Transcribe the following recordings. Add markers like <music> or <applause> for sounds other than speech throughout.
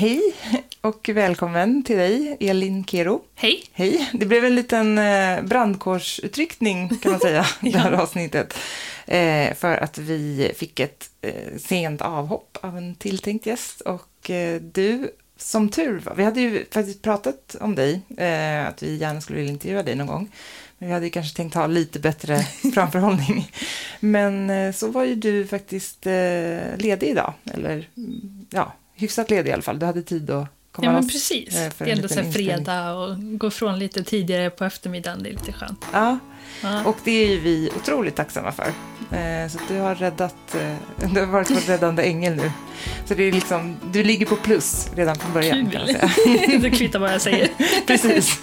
Hej och välkommen till dig, Elin Kero. Hej. Hej. Det blev en liten eh, brandkårsutryckning kan man säga, <laughs> det här avsnittet. Eh, för att vi fick ett eh, sent avhopp av en tilltänkt gäst och du, som tur var, vi hade ju faktiskt pratat om dig, att vi gärna skulle vilja intervjua dig någon gång. Men vi hade ju kanske tänkt ha lite bättre <laughs> framförhållning. Men så var ju du faktiskt ledig idag, eller mm, ja, hyfsat ledig i alla fall. Du hade tid att komma Ja, men loss, precis. eh, för Det är ändå så fredag och gå från lite tidigare på eftermiddagen, det är lite skönt. Ja, Ja. och det är ju vi otroligt tacksamma för. Eh, Så du har räddat, eh, <laughs> du har varit vår räddande ängel nu. Så det är liksom, du ligger på plus redan från början kan Kul! säga. <laughs> det kvittar vad jag säger. <laughs> Precis.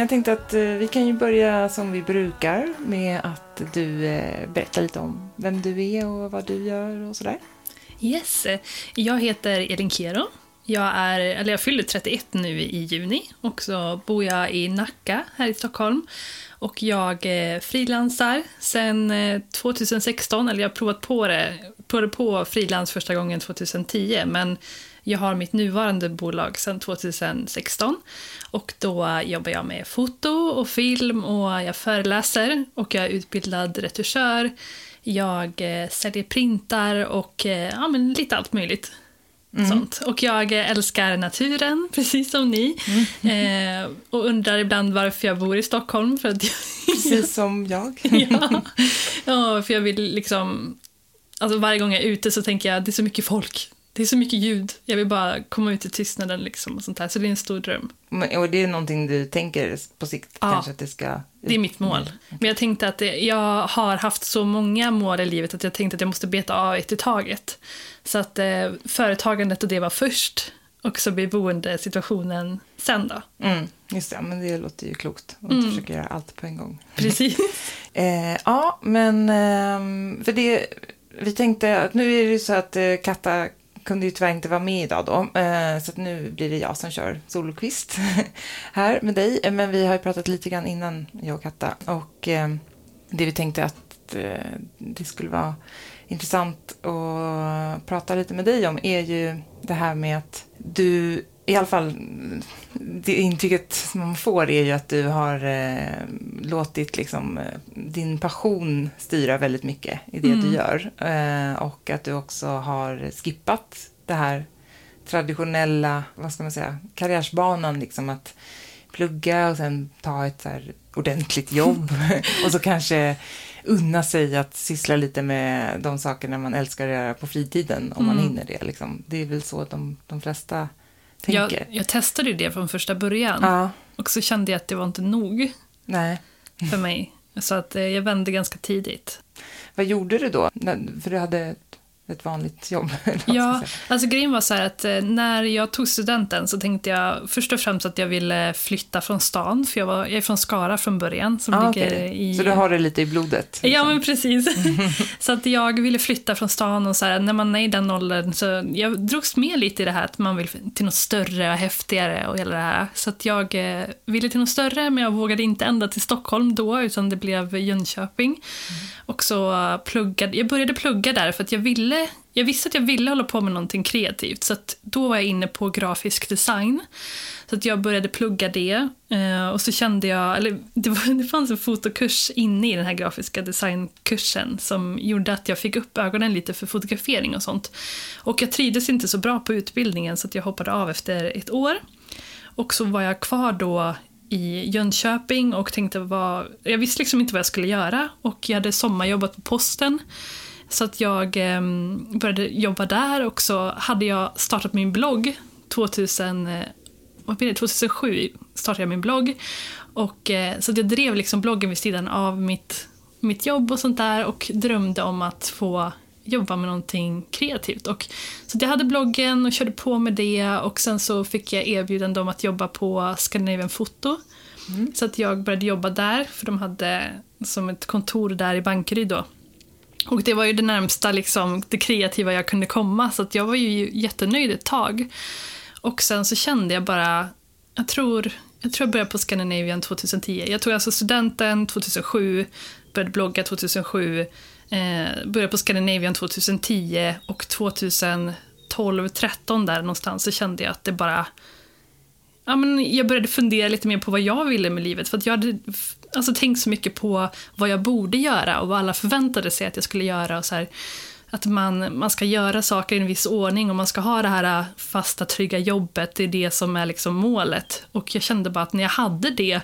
Men jag tänkte att eh, vi kan ju börja som vi brukar med att du eh, berättar lite om vem du är och vad du gör och sådär. Yes, jag heter Elin Kero. Jag, är, eller jag fyller 31 nu i juni och så bor jag i Nacka här i Stockholm. Och jag eh, frilansar sedan 2016, eller jag har provat på det, provade på frilans första gången 2010, men jag har mitt nuvarande bolag sedan 2016 och då jobbar jag med foto och film och jag föreläser och jag är utbildad retuschör. Jag eh, säljer printar och eh, ja, men lite allt möjligt. Sånt. Och jag älskar naturen, <laughs> precis som ni. Eh, och undrar ibland varför jag bor i Stockholm. För att jag, <laughs> Precis som jag. <laughs> ja, ja, för jag vill liksom... Alltså varje gång jag är ute så tänker jag det är så mycket folk. Det är så mycket ljud. Jag vill bara komma ut i tystnaden liksom och sånt där. Så det är en stor dröm. Men- Och det är någonting du tänker på sikt Ja. kanske att det ska... Det är mitt mål. Men jag tänkte att det, jag har haft så många mål i livet att jag tänkte att jag måste beta av ett i taget. Så att eh, företagandet och det var först och så blir boendesituationen sen då. Mm, just det, men det låter ju klokt. att Mm. inte försöka göra allt på en gång. Precis. <laughs> Eh, ja, men ehm, för det, vi tänkte att nu är det ju så att eh, Katta kunde ju tyvärr inte vara med idag då, eh, så att nu blir det jag som kör solokvist <laughs> här med dig. Eh, men vi har ju pratat lite grann innan, jag och Katta, och eh, det vi tänkte att det skulle vara intressant att prata lite med dig om är ju det här med att du, i alla fall det intrycket man får är ju att du har eh, låtit liksom, eh, din passion styra väldigt mycket i det Mm. du gör. Eh, och att du också har skippat det här traditionella, vad ska man säga, karriärsbanan, liksom att plugga och sen ta ett så ordentligt jobb <laughs> och så kanske unna sig att syssla lite med de sakerna man älskar att göra på fritiden om man Mm. hinner det. Liksom. Det är väl så de, de flesta tänker. jag testade ju det från första början Ja, och så kände jag att det var inte nog nej. för mig. Så att eh, jag vände ganska tidigt. Vad gjorde du då? För du hade ett, ett vanligt jobb. <laughs> Ja, alltså grejen var så här att eh, när jag tog studenten så tänkte jag först och främst att jag ville flytta från stan, för jag, var, jag är från Skara från början som Ah, ligger okej. i... Så du har det lite i blodet? Ja, liksom. men precis. <laughs> så att jag ville flytta från stan och så här, när man är i den åldern så jag drogs med lite i det här att man vill till något större och häftigare och hela det här. Så att jag eh, ville till något större men jag vågade inte ända till Stockholm då utan det blev Jönköping. Och så pluggade, jag började plugga där för att jag ville, jag visste att jag ville hålla på med någonting kreativt så att då var jag inne på grafisk design. Så att jag började plugga det eh, och så kände jag, eller det, var, <laughs> det fanns en fotokurs inne i den här grafiska designkursen som gjorde att jag fick upp ögonen lite för fotografering och sånt. Och jag trivdes inte så bra på utbildningen så att jag hoppade av efter ett år. Och så var jag kvar då i Jönköping och tänkte vad, jag visste liksom inte vad jag skulle göra och jag hade sommarjobbat på posten Så att jag eh, började jobba där och så hade jag startat min blogg 2000, vad blir det, 2007 startade jag min blogg. Och, eh, så att jag drev liksom bloggen vid sidan av mitt, mitt jobb och sånt där och drömde om att få jobba med någonting kreativt. Och, så jag hade bloggen och körde på med det och sen så fick jag erbjudande om att jobba på Scandinavian Foto. Så att jag började jobba där, för de hade som ett kontor där i Bankeryd då. Och det var ju det närmsta liksom, det kreativa jag kunde komma, så att jag var ju jättenöjd ett tag. Och sen så kände jag bara, jag tror jag, tror jag började på Scandinavian 2010. Jag tog alltså studenten 2007, började blogga 2007, eh, började på Scandinavian 2010 och 2012, 13 där någonstans så kände jag att det bara ja, men jag började fundera lite mer på vad jag ville med livet. För att jag hade alltså, tänkt så mycket på vad jag borde göra och vad alla förväntade sig att jag skulle göra. Och så här, att man, man ska göra saker i en viss ordning och man ska ha det här äh, fasta, trygga jobbet. Det är det som är liksom målet. Och jag kände bara att när jag hade det,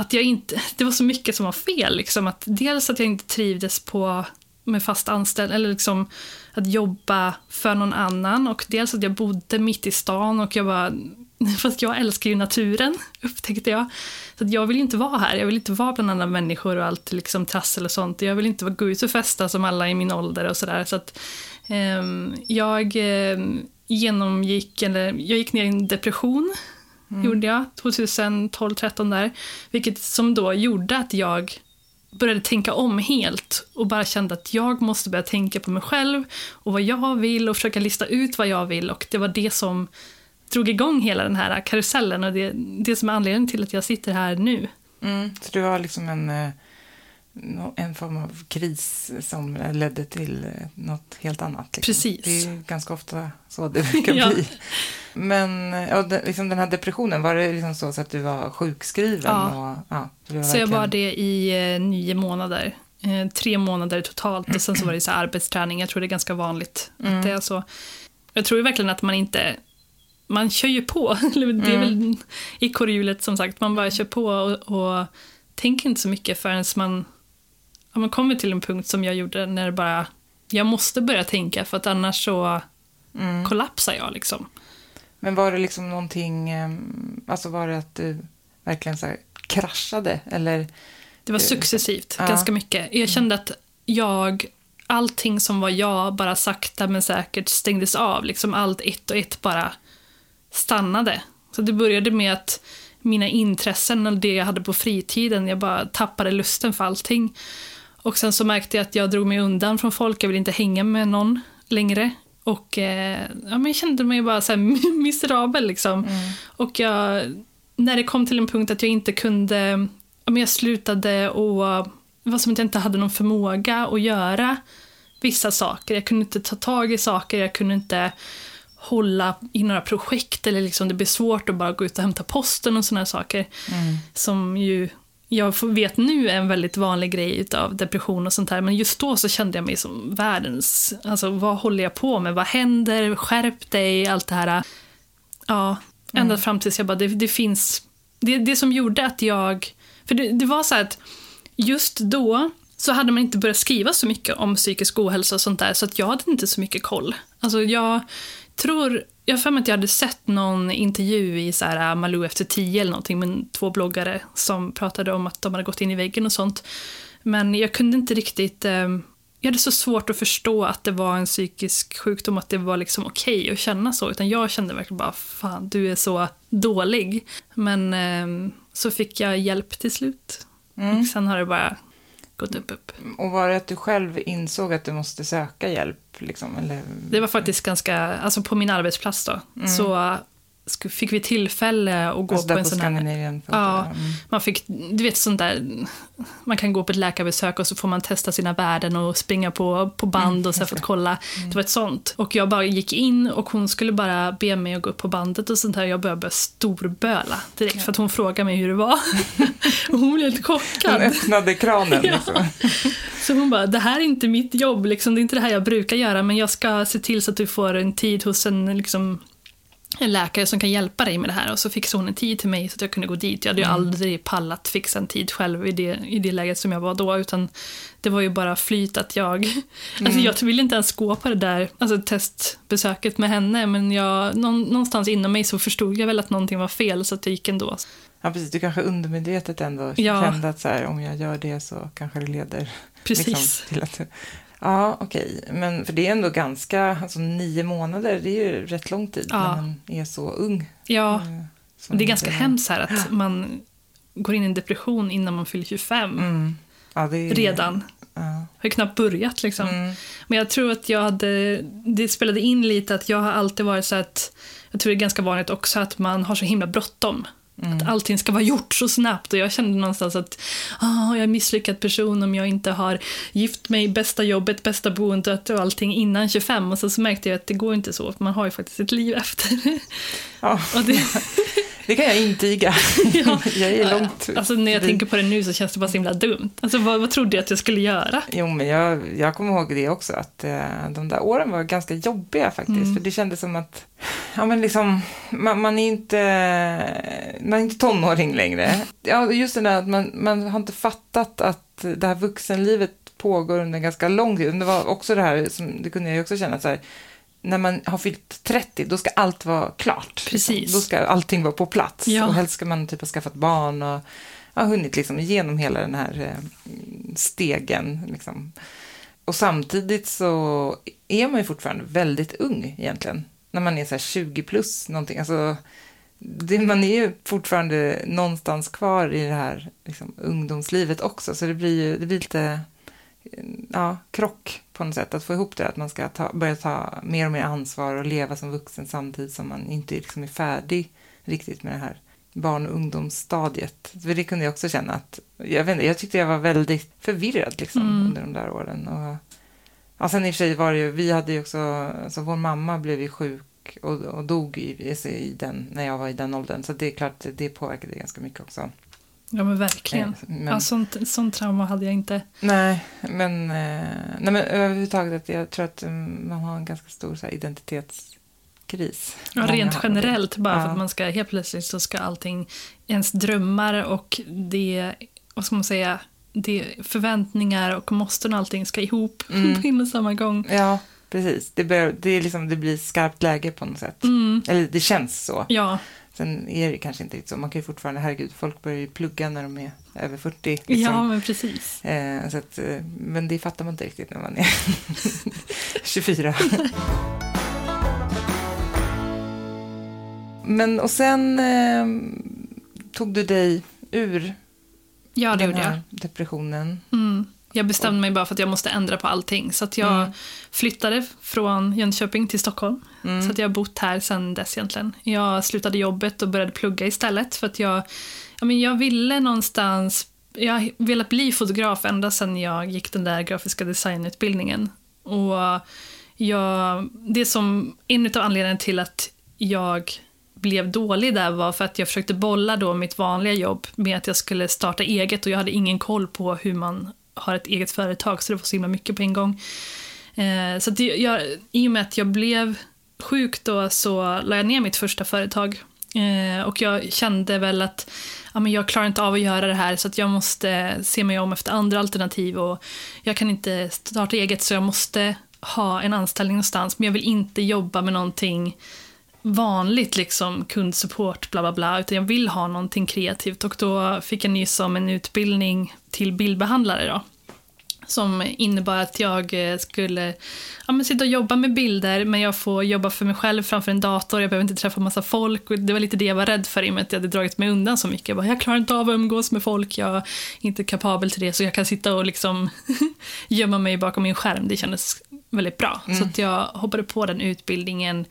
att jag inte, det var så mycket som var fel. Liksom. Att dels att jag inte trivdes på med fast anställning eller liksom att jobba för någon annan. Och dels att jag bodde mitt i stan och jag var <laughs> Fast jag älskar ju naturen, <laughs> upptäckte jag. Så att jag vill inte vara här. Jag vill inte vara bland andra människor och allt liksom trassel och sånt. Jag vill inte gå ut och festa som alla i min ålder och sådär. Så att eh, jag ehm, genomgick, eller jag gick ner i en depression. Gjorde jag 2012-13 där. Vilket som då gjorde att jag började tänka om helt och bara kände att jag måste börja tänka på mig själv och vad jag vill och försöka lista ut vad jag vill och det var det som drog igång hela den här karusellen och det, det som är anledningen till att jag sitter här nu. Mm. Så du har liksom en, eh, en form av kris som ledde till eh, något helt annat. Liksom. Precis. Det är ganska ofta så det brukar <laughs> Ja. bli. Men ja, det, liksom den här depressionen, var det liksom så, så att du var sjukskriven? Ja. Och, ja, så Så jag verkligen- var det i eh, nio månader. Eh, tre månader totalt och sen så var det så arbetsträning. Jag tror det är ganska vanligt att det är så. Jag tror verkligen att man inte... Man kör ju på. <laughs> Det är väl ekorrhjulet som sagt. Man bara kör på och, och tänker inte så mycket förrän man, ja, man kommer till en punkt som jag gjorde när det bara... Jag måste börja tänka för att annars så Mm. kollapsar jag liksom. Men var det liksom någonting, eh, alltså var det att du verkligen så här kraschade? Eller? Det var successivt, Ja. ganska mycket. Jag kände att jag, allting som var jag, bara sakta men säkert stängdes av. Liksom allt ett och ett bara stannade. Så det började med att mina intressen och det jag hade på fritiden, jag bara tappade lusten för allting. Och sen så märkte jag att jag drog mig undan från folk, jag ville inte hänga med någon längre. Och eh, ja, men jag kände mig bara så <laughs> miserabel liksom. Och jag, när det kom till en punkt att jag inte kunde, ja, men jag slutade och det var som att jag inte hade någon förmåga att göra vissa saker. Jag kunde inte ta tag i saker, jag kunde inte hålla i några projekt eller liksom det blir svårt att bara gå ut och hämta posten och sådana saker. Som ju jag vet nu är en väldigt vanlig grej utav depression och sånt här. Men just då så kände jag mig som världens, alltså vad håller jag på med? Vad händer? Skärp dig, allt det här. Ja, ända fram tills jag bara, det, det finns, det, det som gjorde att jag, för det, det var så att just då så hade man inte börjat skriva så mycket om psykisk ohälsa och sånt där, så att jag hade inte så mycket koll. Alltså jag tror, jag har för mig att jag hade sett någon intervju i så här Malou efter tio eller någonting med två bloggare som pratade om att de hade gått in i väggen och sånt. Men jag kunde inte riktigt, eh, jag hade så svårt att förstå att det var en psykisk sjukdom, att det var liksom okej att känna så, utan jag kände verkligen bara fan, du är så dålig. Men eh, så fick jag hjälp till slut. Och sen har det bara gått upp, upp. Och var det att du själv insåg att du måste söka hjälp? Liksom, eller? Det var faktiskt ganska, alltså på min arbetsplats då, så sk- fick vi tillfälle att gå Mm. Alltså på där en på sån här... Ja, Mm. man fick, du vet sånt där, man kan gå på ett läkarbesök och så får man testa sina värden och springa på, på band och så för att kolla. Det var ett sånt. Och jag bara gick in och hon skulle bara be mig att gå upp på bandet och sånt här. Jag började börja storböla direkt för att hon frågade mig hur det var. och <laughs> hon blev helt Hon chockad. öppnade kranen. Ja. Liksom. <laughs> Så hon bara, det här är inte mitt jobb, liksom, det är inte det här jag brukar göra, men jag ska se till så att du får en tid hos en liksom, en läkare som kan hjälpa dig med det här. Och så fixade hon en tid till mig så att jag kunde gå dit. Jag hade ju aldrig pallat fixa en tid själv i det, i det läget som jag var då. Utan det var ju bara flyt att jag... <laughs> Alltså jag ville inte ens gå på det där alltså testbesöket med henne. Men jag, någon, någonstans inom mig så förstod jag väl att någonting var fel så att jag gick ändå. Ja, precis. Du kanske undermedvetet ändå Ja. kände att så här, om jag gör det så kanske det leder Precis. liksom, till att... Ja, okej. Men för det är ändå ganska, alltså nio månader, det är ju rätt lång tid Ja. när man är så ung. Ja, Eh, som det är ganska hemskt här att man går in i en depression innan man fyller 25. Mm. Ja, är, Redan. Ja. Har ju knappt börjat liksom. Mm. Men jag tror att jag hade, det spelade in lite att jag har alltid varit så att, jag tror det är ganska vanligt också att man har så himla bråttom. Att allting ska vara gjort så snabbt. Och jag kände någonstans att ah, jag är en misslyckad person om jag inte har gift mig, bästa jobbet, bästa boendet och allting innan 25 och sen så märkte jag att det går inte så, för man har ju faktiskt ett liv efter. Ja, <laughs> och det, <laughs> det kan jag intyga. <laughs> Ja. jag är långt alltså när jag tänker på det nu så känns det bara så himla dumt. Alltså vad, vad trodde jag att jag skulle göra? Jo, men jag, jag kommer ihåg det också, att eh, de där åren var ganska jobbiga faktiskt. Mm. För det kändes som att, ja men liksom, man, man är inte, man är inte tonåring längre. Ja, just det där att man, man har inte fattat att det här vuxenlivet pågår under en ganska lång tid. Men Det var också det här, som, det kunde jag ju också känna så här, när man har fyllt 30, då ska allt vara klart. Precis. Liksom. Då ska allting vara på plats. Ja. Och helst ska man typ ha skaffat barn och har hunnit liksom igenom hela den här eh, stegen. Liksom. Och samtidigt så är man ju fortfarande väldigt ung egentligen. När man är så här 20 plus någonting. Alltså, det, man är ju fortfarande någonstans kvar i det här liksom, ungdomslivet också. Så det blir ju det blir lite ja, krock på något sätt. Att få ihop det. Att man ska ta, börja ta mer och mer ansvar och leva som vuxen samtidigt som man inte liksom är färdig riktigt med det här barn och ungdomsstadiet. För det kunde jag också känna att, jag vet inte, jag tyckte jag var väldigt förvirrad liksom Mm. under de där åren. Och, ja, sen i och för sig var det ju, vi hade ju också, alltså vår mamma blev ju sjuk och, och dog i, i, den, när jag var i den åldern. Så det är klart, det påverkade ganska mycket också. Ja men verkligen. Eh, Men, Ja, sånt, sånt trauma hade jag inte. Nej, men, eh, nej, men överhuvudtaget, att jag tror att mm, man har en ganska stor här, identitetskris. Ja, rent generellt, bara för Ja. att man ska helt plötsligt så ska allting, ens drömmar och det, vad ska man säga, det förväntningar och måsten och allting ska ihop <laughs> Mm. på en och samma gång. Ja, precis. Det, bör, det, är liksom, det blir skarpt läge på något sätt. Mm. Eller det känns så. Ja, Sen är det kanske inte riktigt så. Man kan ju fortfarande, herregud, folk börjar ju plugga när de är över 40. Liksom. ja men precis. Eh, så att, eh, men det fattar man inte riktigt när man är <laughs> 24. men och sen eh, tog du dig ur Ja, det den gjorde jag. här depressionen. Mm. Jag bestämde mig bara för att jag måste ändra på allting. Så att jag Mm. flyttade från Jönköping till Stockholm. Mm. Så att jag har bott här sedan dess egentligen. Jag slutade jobbet och började plugga istället. För att jag, ja, men jag ville någonstans... Jag har velat bli fotograf ända sedan jag gick den där grafiska designutbildningen. Och jag, det som, en av anledningarna till att jag blev dålig där var för att jag försökte bolla då mitt vanliga jobb med att jag skulle starta eget och jag hade ingen koll på hur man har ett eget företag så det var så himla mycket på en gång. Eh, så att jag, i och med att jag blev sjuk då så la jag ner mitt första företag. Eh, och jag kände väl att ja, men jag klarar inte av att göra det här så att jag måste se mig om efter andra alternativ och jag kan inte starta eget så jag måste ha en anställning någonstans men jag vill inte jobba med någonting vanligt liksom kundsupport bla bla bla utan jag vill ha någonting kreativt och då fick jag nys om en utbildning till bildbehandlare då som innebar att jag eh, skulle ja, men sitta och jobba med bilder men jag får jobba för mig själv framför en dator, jag behöver inte träffa massa folk och det var lite det jag var rädd för i och med att jag hade dragit mig undan så mycket. Jag, bara, jag klarar inte av att umgås med folk, jag är inte kapabel till det så jag kan sitta och liksom <laughs> gömma mig bakom min skärm, det kändes väldigt bra. Så att jag hoppade på den utbildningen,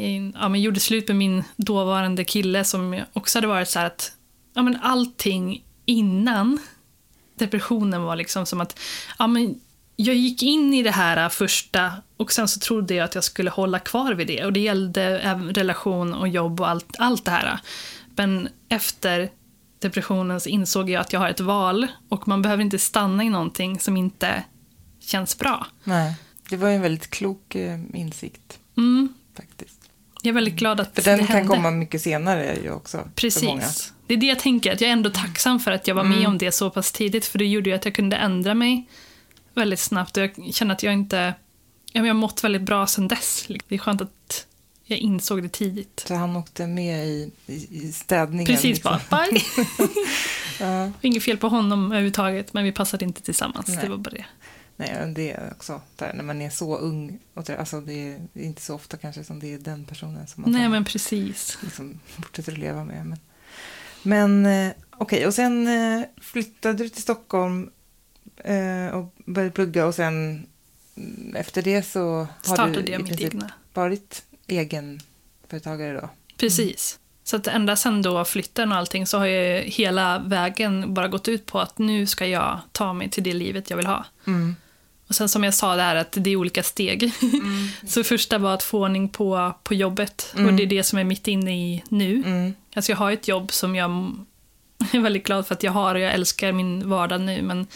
eh, ja, men gjorde slut med min dåvarande kille som också hade varit så här att ja, men allting innan depressionen var liksom som att ja, men jag gick in i det här första och sen så trodde jag att jag skulle hålla kvar vid det. Och det gällde även relation och jobb och allt, allt det här. Men efter depressionen så insåg jag att jag har ett val och man behöver inte stanna i någonting som inte känns bra. Nej, det var en väldigt klok eh, insikt Mm. faktiskt. Jag är väldigt glad att För den det kan hände. komma mycket senare ju också. Precis. Det är det jag tänker, att jag är ändå tacksam för att jag var med om det så pass tidigt, för det gjorde ju att jag kunde ändra mig väldigt snabbt och jag känner att jag inte... Jag har mått väldigt bra sedan dess. Det är skönt att jag insåg det tidigt. Så han åkte med i, i, i städningen. Precis liksom. bara, bye! <laughs> Ja. <laughs> Inget fel på honom överhuvudtaget, men vi passade inte tillsammans. Nej. Det var bara det. Nej, det är också där, när man är så ung. Och det, alltså det är inte så ofta kanske som det är den personen som man Nej, men precis. liksom fortsätter att leva med. Men, men eh, okej, och sen eh, flyttade du till Stockholm eh, och började plugga och sen mm, efter det så har Startade du i mitt princip egna. varit egenföretagare då? Precis. Så att ända sen då flytten och allting så har ju hela vägen bara gått ut på att nu ska jag ta mig till det livet jag vill ha. Mm. Och sen som jag sa där att det är olika steg. <laughs> så första var att få ordning på, på jobbet och det är det som är mitt inne i nu. Mm. Alltså jag har ett jobb som <laughs> jag är väldigt glad för att jag har och jag älskar min vardag nu men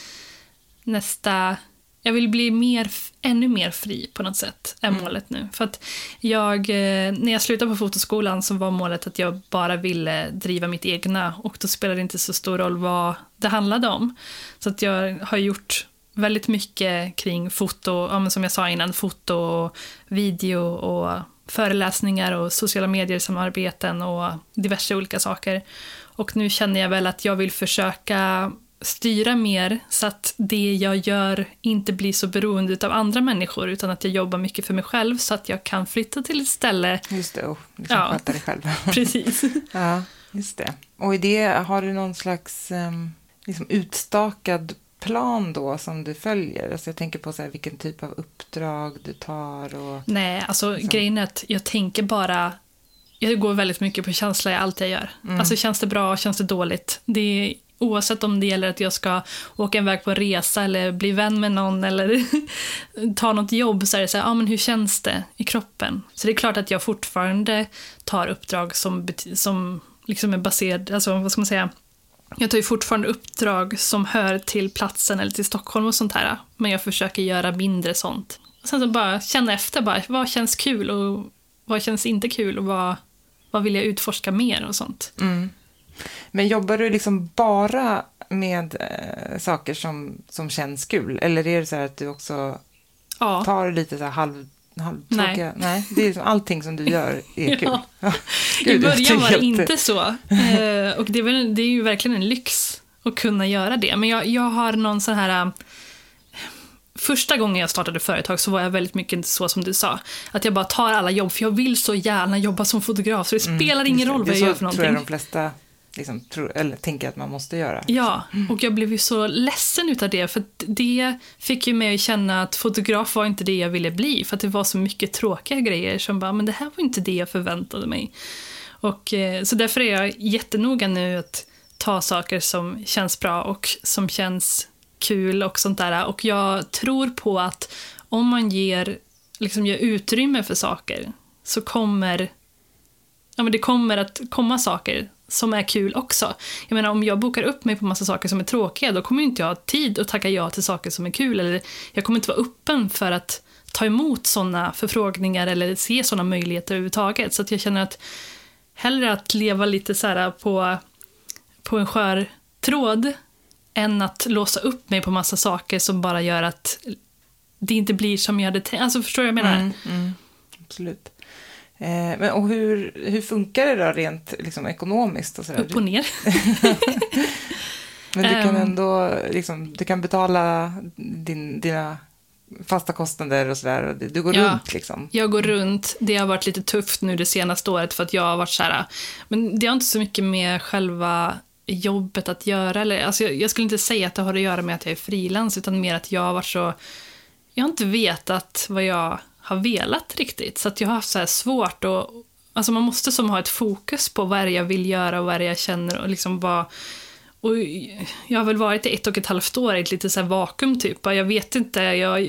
nästa... Jag vill bli mer, ännu mer fri på något sätt, är målet nu. För att jag, eh, när jag slutade på fotoskolan så var målet att jag bara ville driva mitt egna och då spelade det inte så stor roll vad det handlade om. Så att jag har gjort väldigt mycket kring foto, ja, som jag sa innan, foto och video och föreläsningar och sociala medier-samarbeten och diverse olika saker. Och nu känner jag väl att jag vill försöka styra mer så att det jag gör inte blir så beroende av andra människor utan att jag jobbar mycket för mig själv så att jag kan flytta till ett ställe. Just det, och liksom Ja. sköta dig själv. <laughs> Precis. ja, just det. Och i det har du någon slags um, liksom utstakad plan då som du följer? Alltså jag tänker på så här, vilken typ av uppdrag du tar och... Nej, alltså grejen är att jag tänker bara... Jag går väldigt mycket på känsla i allt jag gör. Alltså känns det bra, känns det dåligt? Det är, oavsett om det gäller att jag ska åka iväg på en resa eller bli vän med någon eller <laughs> ta något jobb så är det så här, ah, men hur känns det i kroppen? Så det är klart att jag fortfarande tar uppdrag som, som liksom är baserade, alltså vad ska man säga, jag tar ju fortfarande uppdrag som hör till platsen eller till Stockholm och sånt här. Men jag försöker göra mindre sånt. Och sen så bara känna efter, bara, vad känns kul och vad känns inte kul och vad, vad vill jag utforska mer och sånt. Mm. Men jobbar du liksom bara med eh, saker som, som känns kul? Eller är det så här att du också Ja, tar lite så här halv, halvtråkiga... Nej. det är liksom allting som du gör är <laughs> kul. Ja. <laughs> Ja. i Gud, början var det helt- inte så. Eh, och det är, väl, det är ju verkligen en lyx att kunna göra det. Men jag, jag har någon sån här... eh, Första gången jag startade företag så var jag väldigt mycket så som du sa. Att jag bara tar alla jobb, för jag vill så gärna jobba som fotograf. Så det spelar ingen roll Mm, vad jag gör så för tror jag någonting. de flesta liksom, tro, eller tänker att man måste göra. Ja, och jag blev ju så ledsen utav det för det fick ju mig att känna att fotograf var inte det jag ville bli för att det var så mycket tråkiga grejer som bara, men det här var inte det jag förväntade mig. Och eh, så därför är jag jättenoga nu att ta saker som känns bra och som känns kul och sånt där. Och jag tror på att om man ger, liksom ger utrymme för saker så kommer ja, men det kommer att komma saker som är kul också. Jag menar, om jag bokar upp mig på massa saker som är tråkiga, då kommer ju inte jag ha tid att tacka ja till saker som är kul. Eller jag kommer inte vara öppen för att ta emot sådana förfrågningar eller se sådana möjligheter överhuvudtaget. Så att jag känner att hellre att leva lite så här på, på en skör tråd än att låsa upp mig på massa saker som bara gör att det inte blir som jag hade tänkt. Alltså förstår du vad jag menar? Mm, mm, absolut. Eh, men, och hur, hur funkar det då rent liksom, ekonomiskt? Och så? Upp och ner. <laughs> Men du kan Ehm. ändå liksom, du kan betala din, dina fasta kostnader och sådär. Du går Ja. runt liksom. Jag går runt. Det har varit lite tufft nu det senaste året för att jag har varit så här. Men det har inte så mycket med själva jobbet att göra. Eller, alltså jag, jag skulle inte säga att det har att göra med att jag är frilans utan mer att jag har varit så... Jag har inte vetat vad jag har velat riktigt. Så att jag har haft så här svårt att... Alltså man måste som ha ett fokus på vad är jag vill göra och vad är jag känner och liksom vad... Och jag har väl varit i ett och ett halvt år i ett lite så här vakuum typ. Jag vet inte, jag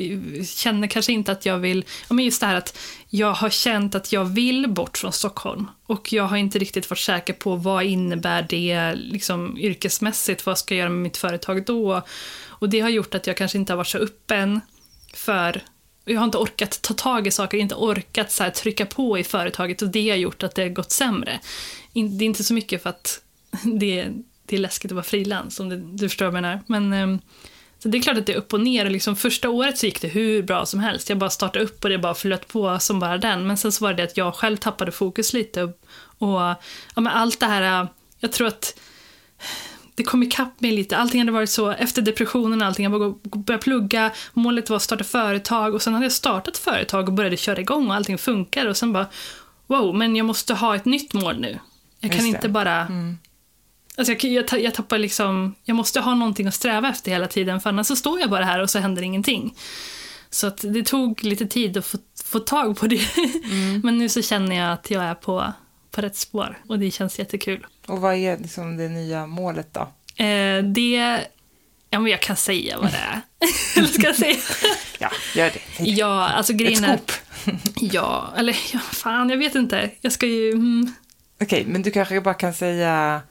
känner kanske inte att jag vill... Ja, men just det här att jag har känt att jag vill bort från Stockholm. Och jag har inte riktigt varit säker på vad innebär det liksom, yrkesmässigt, vad ska jag göra med mitt företag då? Och det har gjort att jag kanske inte har varit så öppen för jag har inte orkat ta tag i saker, inte orkat så här, trycka på i företaget och det har gjort att det har gått sämre. Det är inte så mycket för att <laughs> det, det är läskigt att vara frilans, om det, du förstår vad jag menar. Men, ehm, så det är klart att det är upp och ner. Och liksom första året så gick det hur bra som helst. Jag bara startade upp och det bara flöt på som bara den. Men sen så var det att jag själv tappade fokus lite. Och, och ja, men allt det här, äh, jag tror att det kom ikapp mig lite. Allting hade varit så, efter depressionen och allting, jag började plugga, målet var att starta företag och sen hade jag startat företag och började köra igång och allting funkar och sen bara, wow, men jag måste ha ett nytt mål nu. Jag kan inte bara... Mm. Alltså jag, jag, jag tappar liksom, jag måste ha någonting att sträva efter hela tiden för annars så står jag bara här och så händer ingenting. Så att det tog lite tid att få, få tag på det. Mm. <laughs> Men nu så känner jag att jag är på, på rätt spår och det känns jättekul. Och vad är liksom det nya målet då? Eh, det, ja men jag kan säga vad det är. <laughs> Eller ska jag säga? Ja, gör det. Ja, alltså Ett grejen är... scoop. Ja, eller ja, fan, jag vet inte. Jag ska ju... Mm, Okej, men du kanske bara kan säga...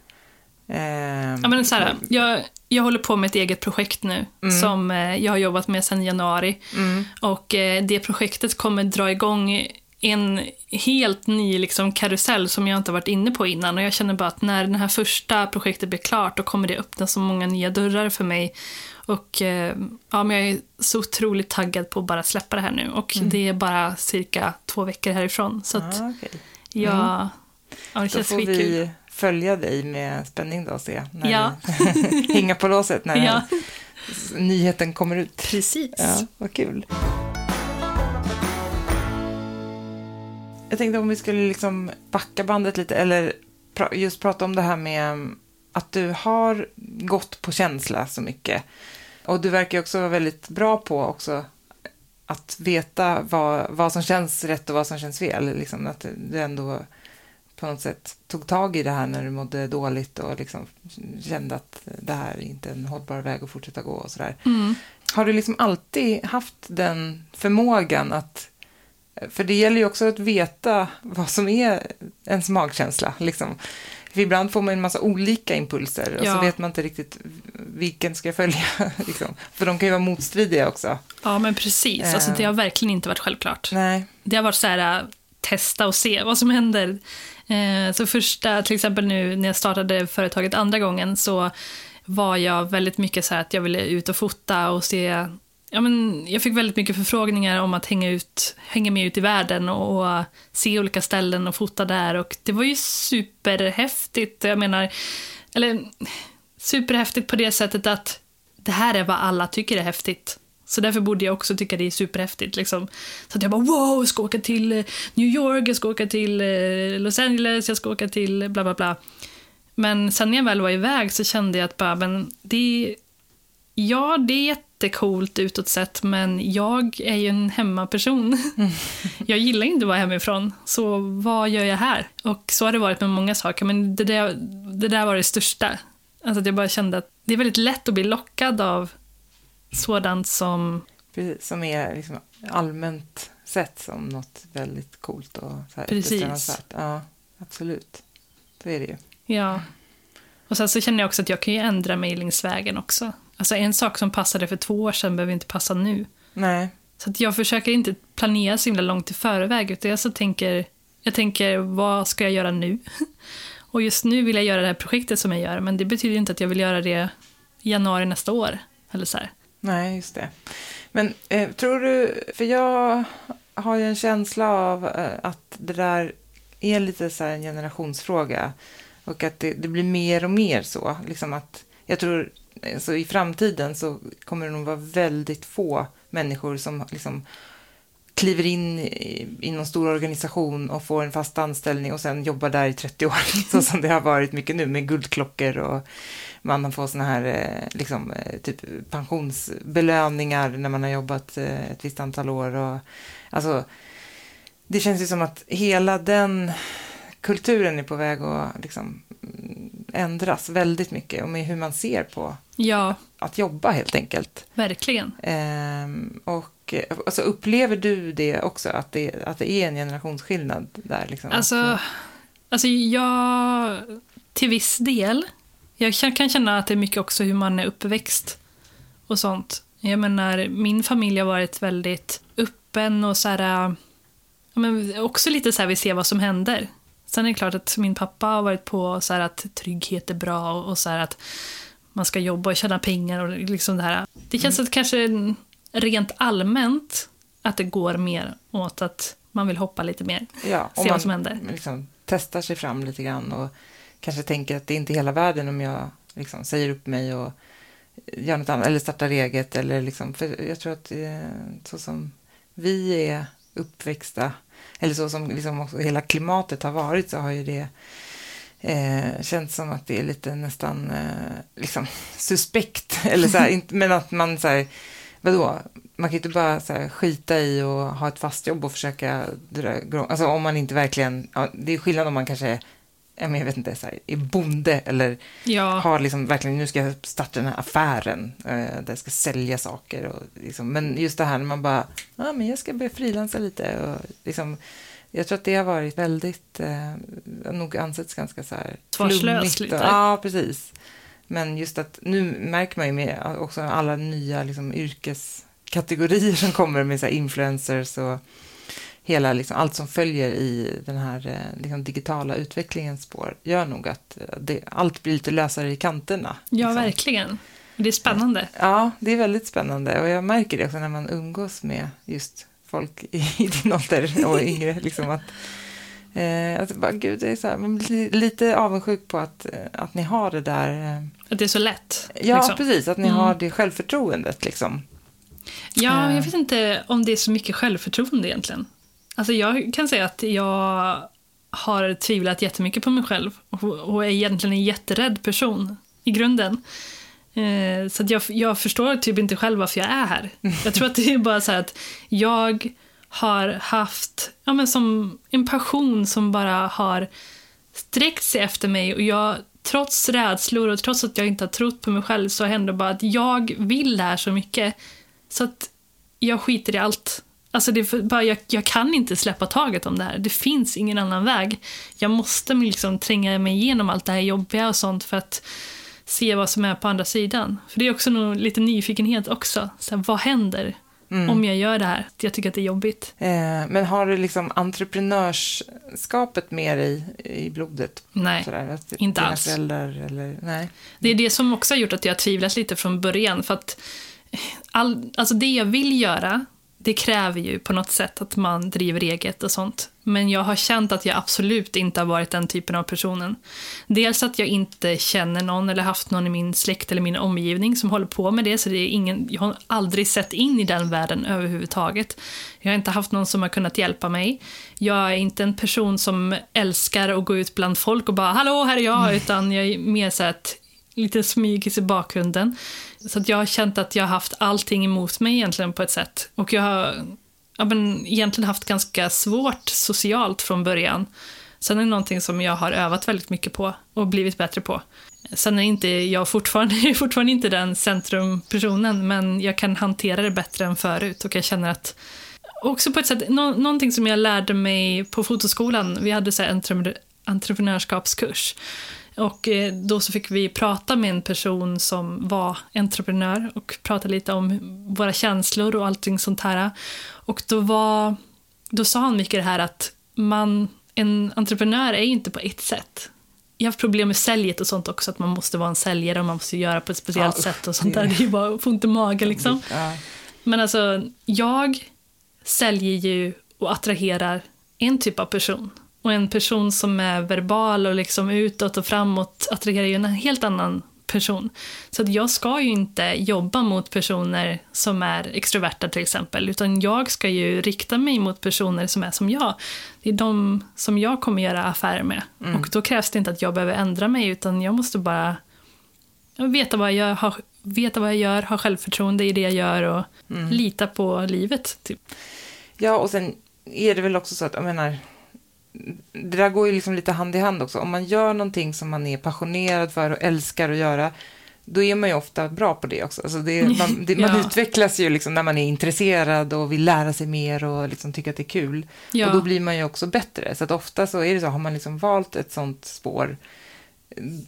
ehm, Ja, men så här, jag, jag håller på med ett eget projekt nu Mm. som eh, jag har jobbat med sedan januari. mm, Och eh, det projektet kommer dra igång en helt ny liksom, karusell som jag inte varit inne på innan. Och jag känner bara att när det här första projektet blir klart då kommer det öppna så många nya dörrar för mig. Och eh, ja, men jag är så otroligt taggad på att bara släppa det här nu. Och det är bara cirka två veckor härifrån. Så att ja, okej. jag... Ja, det Då känns skitkul. vi följa dig med spänning då och se när Ja. <laughs> du hänga på låset när <laughs> Ja, nyheten kommer ut. precis. Ja, vad kul. Jag tänkte om vi skulle liksom backa bandet lite, eller pra- just prata om det här med um, att du har gått på känsla så mycket. Och du verkar också vara väldigt bra på också att veta vad, vad som känns rätt och vad som känns fel. Liksom att du ändå på något sätt tog tag i det här när du mådde dåligt och liksom kände att det här är inte en hållbar väg att fortsätta gå och sådär. Mm. Har du liksom alltid haft den förmågan att... För det gäller ju också att veta vad som är ens magkänsla. Liksom. För ibland får man en massa olika impulser och Ja. så vet man inte riktigt vilken ska jag följa. <laughs> Liksom. För de kan ju vara motstridiga också. Ja, men precis. Alltså, Eh. det har verkligen inte varit självklart. Nej. Det har varit så här, äh, testa och se vad som händer. Eh, så första, till exempel nu när jag startade företaget andra gången så var jag väldigt mycket så här att jag ville ut och fota och se Ja, men jag fick väldigt mycket förfrågningar om att hänga, ut, hänga med ut i världen och, och se olika ställen och fota där. Och det var ju superhäftigt. Jag menar, eller superhäftigt på det sättet att det här är vad alla tycker är häftigt. Så därför borde jag också tycka det är superhäftigt. Liksom. Så att jag bara wow, jag ska åka till eh, New York, jag ska åka till eh, Los Angeles, jag ska åka till bla bla bla. Men sen när jag väl var iväg så kände jag att bara, men det Ja, det är jättecoolt utåt sett, men jag är ju en hemmaperson. <laughs> jag gillar inte att vara hemifrån, så vad gör jag här? Och så har det varit med många saker, men det där, det där var det största. Alltså att jag bara kände att det är väldigt lätt att bli lockad av sådant som... Precis, som är liksom allmänt sett som något väldigt coolt och så här Precis. Ja, absolut. Så är det ju. Ja. Och sen så känner jag också att jag kan ju ändra mejlingsvägen också. Alltså en sak som passade för två år sedan behöver inte passa nu. Nej, Så att jag försöker inte planera så himla långt i förväg, utan jag så tänker, jag tänker, vad ska jag göra nu? <laughs> Och just nu vill jag göra det här projektet som jag gör, men det betyder inte att jag vill göra det i januari nästa år. Eller så här. Nej, just det. Men eh, tror du, för jag har ju en känsla av eh, att det där är lite så här en generationsfråga och att det, det blir mer och mer så. Liksom att jag tror så i framtiden så kommer det nog vara väldigt få människor som liksom kliver in i, i någon stor organisation och får en fast anställning och sen jobbar där i 30 år, <laughs> så som det har varit mycket nu med guldklockor och man får sådana här eh, liksom, eh, typ pensionsbelöningar när man har jobbat eh, ett visst antal år. Och, alltså, det känns ju som att hela den kulturen är på väg att liksom, ändras väldigt mycket och med hur man ser på Ja, att jobba helt enkelt. verkligen. Ehm, och alltså, upplever du det också, att det, att det är en generationsskillnad där? Liksom, Alltså, Att, alltså jag, till viss del. Jag kan kan känna att det är mycket också hur man är uppväxt och sånt. Jag menar, min familj har varit väldigt öppen och så här, men också lite så här vi ser vad som händer. Sen är det klart att min pappa har varit på så att trygghet är bra och, så här att man ska jobba och tjäna pengar och liksom det här. Det känns att kanske rent allmänt att det går mer åt att man vill hoppa lite mer. Ja, Se vad som händer. Liksom testar sig fram lite grann och kanske tänker att det är inte hela världen om jag liksom säger upp mig och gör något annat, eller startar eget. Eller liksom, för jag tror att eh, så som vi är uppväxta, eller så som liksom också hela klimatet har varit, så har ju det eh, känts som att det är lite nästan eh, liksom suspekt. <laughs> Eller så här, inte, men att man så här, vadå, man kan ju inte bara så här, skita i och ha ett fast jobb och försöka dra. Alltså om man inte verkligen, ja, det är skillnad om man kanske är, men jag vet inte, så här, är bonde eller Ja, har liksom verkligen, nu ska jag starta den här affären eh, där jag ska sälja saker. Och liksom, men just det här när man bara, ja men jag ska börja frilansa lite. Och liksom, jag tror att det har varit väldigt, eh, nog ansetts ganska så här flummigt lite. Ja, precis. Men just att nu märker man ju med också alla nya liksom, yrkeskategorier som kommer med så influencers och hela, liksom, allt som följer i den här eh, liksom, digitala utvecklingens spår gör nog att eh, det, allt blir lite lösare i kanterna. ja liksom. verkligen. Det är spännande. Ja, det är väldigt spännande och jag märker det också när man umgås med just folk i, i <laughs> din ålder och yngre. Liksom att, eh, att bara, gud, det är så här, man blir lite avundsjuk på att, eh, att ni har det där. Att det är så lätt. ja, liksom. precis, att ni Mm. har det självförtroendet liksom. Ja, Eh. jag vet inte om det är så mycket självförtroende egentligen. Alltså jag kan säga att jag har tvivlat jättemycket på mig själv och, är egentligen en jätterädd person i grunden. Eh, så att jag, jag förstår typ inte själv varför jag är här. Jag tror att det är bara så här att jag har haft ja, men som en passion som bara har sträckt sig efter mig och jag trots rädslor och trots att jag inte har trott på mig själv så händer det bara att jag vill det här så mycket så att jag skiter i allt. Alltså det bara, jag, jag kan inte släppa taget om det här. Det finns ingen annan väg. Jag måste liksom tränga mig igenom allt det här jobbiga och sånt för att se vad som är på andra sidan. För det är också nog lite nyfikenhet också. Så här, vad händer om jag gör det här? Jag tycker att det är jobbigt. Eh, men har du liksom entreprenörskapet med dig i blodet? Nej, Sådär, inte alls. Föräldrar, eller, nej. Det är det som också har gjort att jag har tvivlat lite från början. För att all, alltså det jag vill göra, det kräver ju på något sätt att man driver eget och sånt. Men jag har känt att jag absolut inte har varit den typen av personen. Dels att jag inte känner någon eller haft någon i min släkt eller min omgivning som håller på med det. Så det är ingen, jag har aldrig sett in i den världen överhuvudtaget. Jag har inte haft någon som har kunnat hjälpa mig. Jag är inte en person som älskar att gå ut bland folk och bara “Hallå, här är jag”, utan jag är mer så att lite smygis i bakgrunden. Så att jag har känt att jag har haft allting emot mig egentligen på ett sätt. Och jag har ja, men, egentligen haft ganska svårt socialt från början. Sen är det någonting som jag har övat väldigt mycket på och blivit bättre på. Sen är inte jag fortfarande, <laughs> fortfarande inte den centrumpersonen, men jag kan hantera det bättre än förut och jag känner att också på ett sätt, no, någonting som jag lärde mig på fotoskolan, vi hade så här entreprenörskapskurs. Och eh, då så fick vi prata med en person som var entreprenör och prata lite om våra känslor och allting sånt här. Och då, var, då sa han mycket det här att man, en entreprenör är ju inte på ett sätt. Jag har haft problem med säljet och sånt också, att man måste vara en säljare och man måste göra på ett speciellt Ja, sätt och sånt där. Det är ju bara få ont i magen liksom. Men alltså, jag säljer ju och attraherar en typ av person. Och en person som är verbal och liksom utåt och framåt attraherar ju en helt annan person. Så att jag ska ju inte jobba mot personer som är extroverta till exempel, utan jag ska ju rikta mig mot personer som är som jag. Det är de som jag kommer göra affärer med. Och då krävs det inte att jag behöver ändra mig, utan jag måste bara veta vad jag gör, ha, veta vad jag gör, ha självförtroende i det jag gör och lita på livet. Typ. Ja, och sen är det väl också så att, jag menar, det där går ju liksom lite hand i hand också. Om man gör någonting som man är passionerad för och älskar att göra, då är man ju ofta bra på det också. Alltså det, man, <laughs> det, man Ja. utvecklas ju liksom när man är intresserad och vill lära sig mer och liksom tycker att det är kul. Ja. Och då blir man ju också bättre. Så att ofta så är det så, har man liksom valt ett sånt spår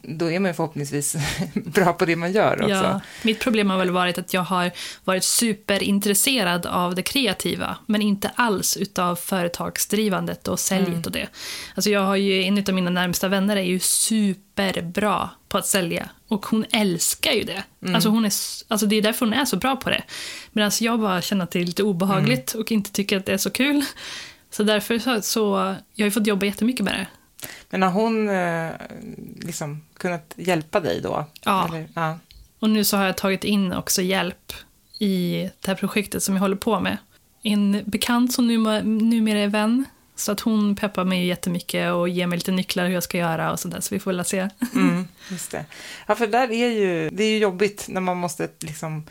då är man förhoppningsvis <laughs> bra på det man gör också. Ja, mitt problem har väl varit att jag har varit superintresserad av det kreativa, men inte alls utav företagsdrivandet och säljet Mm. och det. Alltså jag har ju, en av mina närmsta vänner är ju superbra på att sälja och hon älskar ju det. Mm. Alltså hon är, alltså det är därför hon är så bra på det. Medan jag bara känner att det är lite obehagligt Mm. och inte tycker att det är så kul. Så därför så, så jag har fått jobba jättemycket med det. Men har hon eh, liksom kunnat hjälpa dig då? Ja. Eller, ja. Och nu så har jag tagit in också hjälp i det här projektet som jag håller på med. En bekant som numera, är vän, så att hon peppar mig jättemycket och ger mig lite nycklar hur jag ska göra och sådär, så vi får väl se. <laughs> Mm, just det. Ja, för där är ju, det är ju jobbigt när man måste liksom,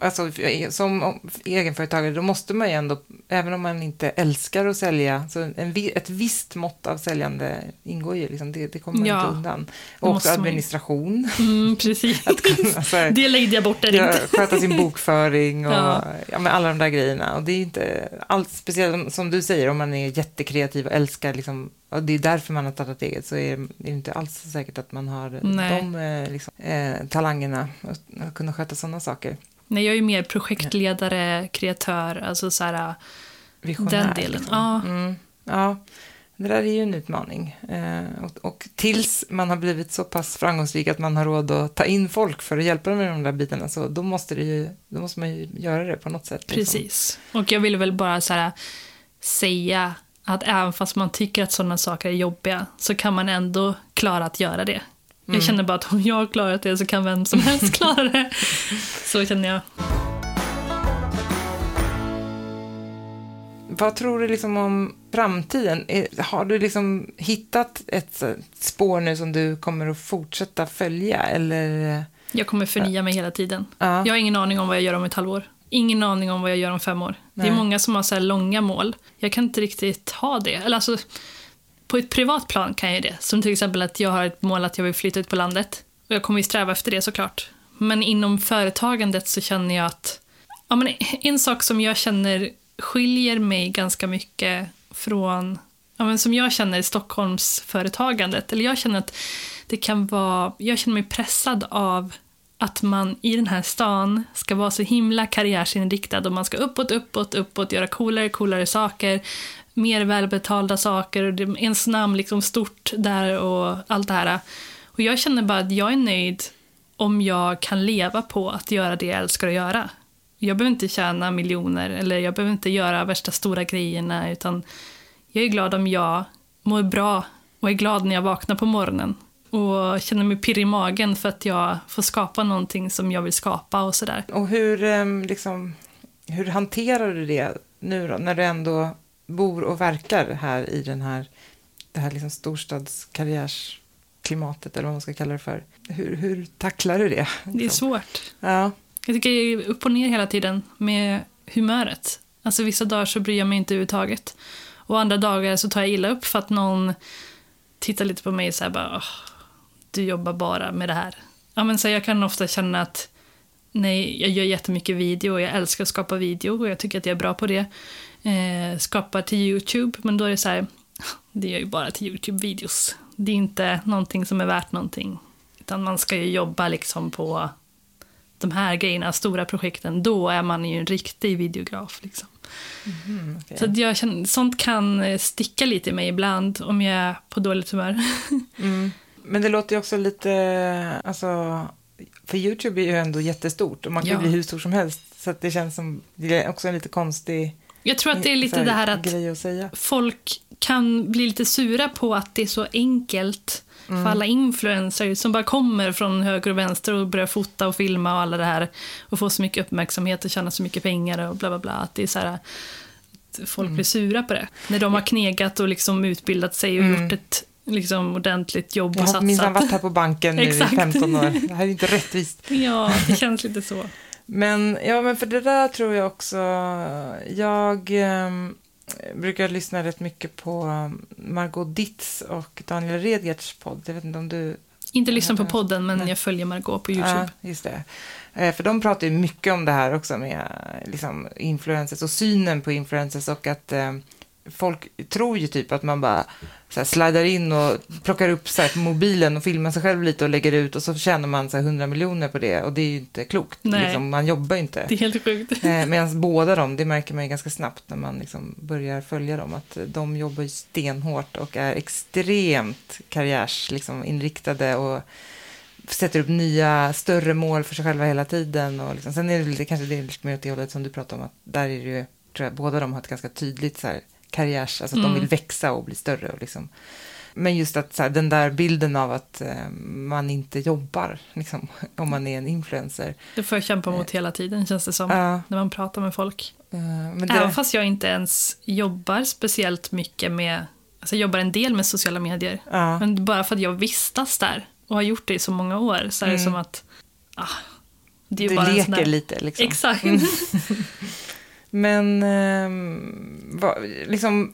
alltså som egenföretagare, då måste man ju ändå, även om man inte älskar att sälja, så en, ett visst mått av säljande ingår ju, liksom, det, det kommer man Ja, inte undan. Och också administration, Mm, precis. <laughs> att kunna här, <laughs> Det lägger jag bort där inte. sköta sin bokföring och Ja. alla de där grejerna. Och det är inte allt, speciellt som du säger, om man är jättekreativ och älskar, liksom, och det är därför man har startat eget, så är det inte alls säkert att man har Nej. de eh, liksom, eh, talangerna att, att kunna sköta sådana saker. Nej, jag är ju mer projektledare, kreatör, alltså så här, Visionär, den delen. liksom. Ja, Mm, ja, det där är ju en utmaning. Eh, och, och tills man har blivit så pass framgångsrik att man har råd att ta in folk för att hjälpa dem med de där bitarna, så då måste, det ju, då måste man ju göra det på något sätt. liksom. precis. Och jag vill väl bara så här, säga att även fast man tycker att sådana saker är jobbiga så kan man ändå klara att göra det. Jag känner bara att om jag har klarat det så kan vem som helst <laughs> klara det. Så känner jag. Vad tror du liksom om framtiden? Är- Har du liksom hittat ett eh, spår nu som du kommer att fortsätta följa? Eller? Jag kommer förnya mig hela tiden. Ja. Jag har ingen aning om vad jag gör om ett halvår. Ingen aning om vad jag gör om fem år. Det är Nej. många som har så här långa mål. Jag kan inte riktigt ha det. Eller alltså, på ett privat plan kan jag det. Som till exempel att jag har ett mål att jag vill flytta ut på landet. Och jag kommer ju sträva efter det såklart. Men inom företagandet så känner jag att... Ja, men en sak som jag känner skiljer mig ganska mycket från... Ja, men som jag känner Stockholmsföretagandet. Eller jag känner att det kan vara... Jag känner mig pressad av att man i den här stan ska vara så himla karriärsinriktad och man ska uppåt, uppåt, uppåt, göra coolare, coolare saker, mer välbetalda saker, och ens namn liksom stort där och allt det här. Och jag känner bara att jag är nöjd om jag kan leva på att göra det jag älskar att göra. Jag behöver inte tjäna miljoner eller jag behöver inte göra värsta stora grejerna utan jag är glad om jag mår bra och är glad när jag vaknar på morgonen och känner mig pirrig i magen för att jag får skapa någonting som jag vill skapa och sådär. Och hur, em, liksom, hur hanterar du det nu då, när du ändå bor och verkar här i den här, det här liksom storstadskarriärsklimatet, eller vad man ska kalla det för. Hur, hur tacklar du det? Det är svårt. Ja, Jag tycker jag är upp och ner hela tiden med humöret. Alltså vissa dagar så bryr jag mig inte överhuvudtaget. Och andra dagar så tar jag illa upp för att någon tittar lite på mig och säger bara "Åh, du jobbar bara med det här. Ja, men så jag kan ofta känna att nej, jag gör jättemycket video och jag älskar att skapa video och jag tycker att jag är bra på det. Eh, skapar till YouTube, men då är det så här, <laughs> det är ju bara till YouTube-videos. Det är inte någonting som är värt någonting. Utan man ska ju jobba liksom på de här grejerna, stora projekten, då är man ju en riktig videograf. Liksom. mm, okej. Så att jag känner, sånt kan sticka lite i mig ibland om jag är på dåligt humör. <laughs> Mm. Men det låter ju också lite, alltså, för YouTube är ju ändå jättestort och man kan Ja. bli hur stor som helst. Så att det känns som, det är också en lite konstig Jag tror att det är lite det här att att folk kan bli lite sura på att det är så enkelt Mm. för alla influencers som bara kommer från höger och vänster och börjar fota och filma och alla det här och få så mycket uppmärksamhet och tjäna så mycket pengar och bla bla bla. Att det är så här, folk Mm. blir sura på det. När de har knegat och liksom utbildat sig och Mm. gjort ett liksom, ordentligt jobb Jag och har minsann satsat. varit här på banken nu i <laughs> Exakt. 15 år. Det här är inte rättvist. Ja, det känns lite så. Men, ja, men för det där tror jag också, jag ehm, brukar lyssna rätt mycket på Margot Ditz och Daniel Redgerts podd. Jag vet inte om du... Inte lyssna på podden, men Nej. jag följer Margot på YouTube. Ja, just det. Eh, För de pratar ju mycket om det här också med liksom, influencers och synen på influencers och att eh, folk tror ju typ att man bara så här, slidar in och plockar upp så här, mobilen och filmar sig själv lite och lägger ut och så tjänar man så här, 100 miljoner på det och det är ju inte klokt. Nej. Liksom, man jobbar ju inte. Det är helt sjukt. Eh, Medan båda de, det märker man ju ganska snabbt när man liksom börjar följa dem, att de jobbar ju stenhårt och är extremt karriärsinriktade liksom, och sätter upp nya, större mål för sig själva hela tiden. Och liksom, sen är det lite, kanske det är lite mer åt det hållet som du pratar om, att där är det ju, tror jag, båda de har ett ganska tydligt så här, karriärs, alltså att de Mm. vill växa och bli större. Och liksom. Men just att så här, den där bilden av att eh, man inte jobbar, liksom, <laughs> om man är en influencer. Det får jag kämpa mot hela tiden känns det som. Ja, När man pratar med folk. eh, men det, Även fast jag inte ens jobbar speciellt mycket med, alltså jag jobbar en del med sociala medier. ja. Men bara för att jag vistas där och har gjort det i så många år så är det Mm. som att, ah, det är du bara leker där... lite liksom. Exakt. <laughs> Men ehm, vad, liksom,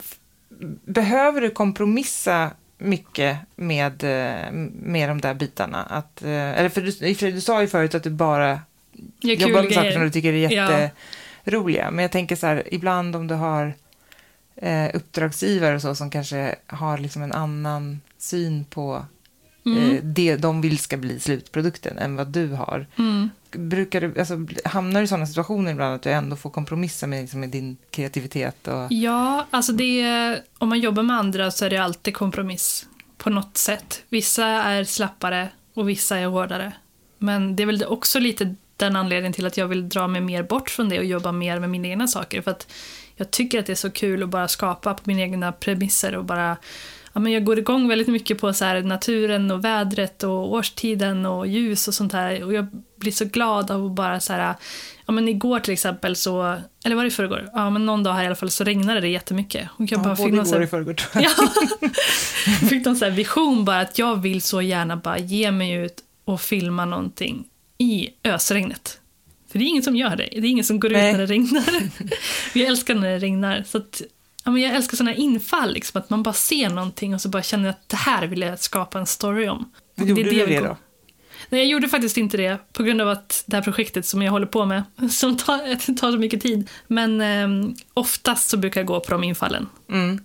behöver du kompromissa mycket med, eh, med de där bitarna? Att, eh, eller för du, för du sa ju förut att du bara Gör jobbar med saker som du tycker är Ja. jätteroliga. Men jag tänker så här, ibland om du har eh, uppdragsgivare och så som kanske har liksom en annan syn på Mm. eh, det de vill ska bli slutprodukten än vad du har. Mm. Brukar du, alltså, hamnar du i sådana situationer ibland att du ändå får kompromissa med, liksom, med din kreativitet? Och, Ja, alltså det är, om man jobbar med andra så är det alltid kompromiss på något sätt. Vissa är slappare och vissa är hårdare. Men det är väl också lite den anledningen till att jag vill dra mig mer bort från det och jobba mer med mina egna saker. För att jag tycker att det är så kul att bara skapa på mina egna premisser och bara Ja, men jag går igång väldigt mycket på så här naturen och vädret och årstiden och ljus och sånt här. Och jag blir så glad av att bara så här, ja men igår till exempel så, eller var det i förrgår? Ja men någon dag här i alla fall så regnade det jättemycket. Och jag bara ja, fick både någon så här, i förrgår. <laughs> Ja. Fick någon så vision bara att jag vill så gärna bara ge mig ut och filma någonting i ösregnet. För det är ingen som gör det. Det är ingen som går Nej. ut när det regnar. <laughs> Jag älskar när det regnar. Så ja, men jag älskar sådana infall, liksom, att man bara ser någonting och så bara känner att det här vill jag skapa en story om. Och Gjorde är du det gå- då? Nej, jag gjorde faktiskt inte det på grund av att det här projektet som jag håller på med, <laughs> som tar, <laughs> tar så mycket tid. Men eh, oftast så brukar jag gå på de infallen. Mm.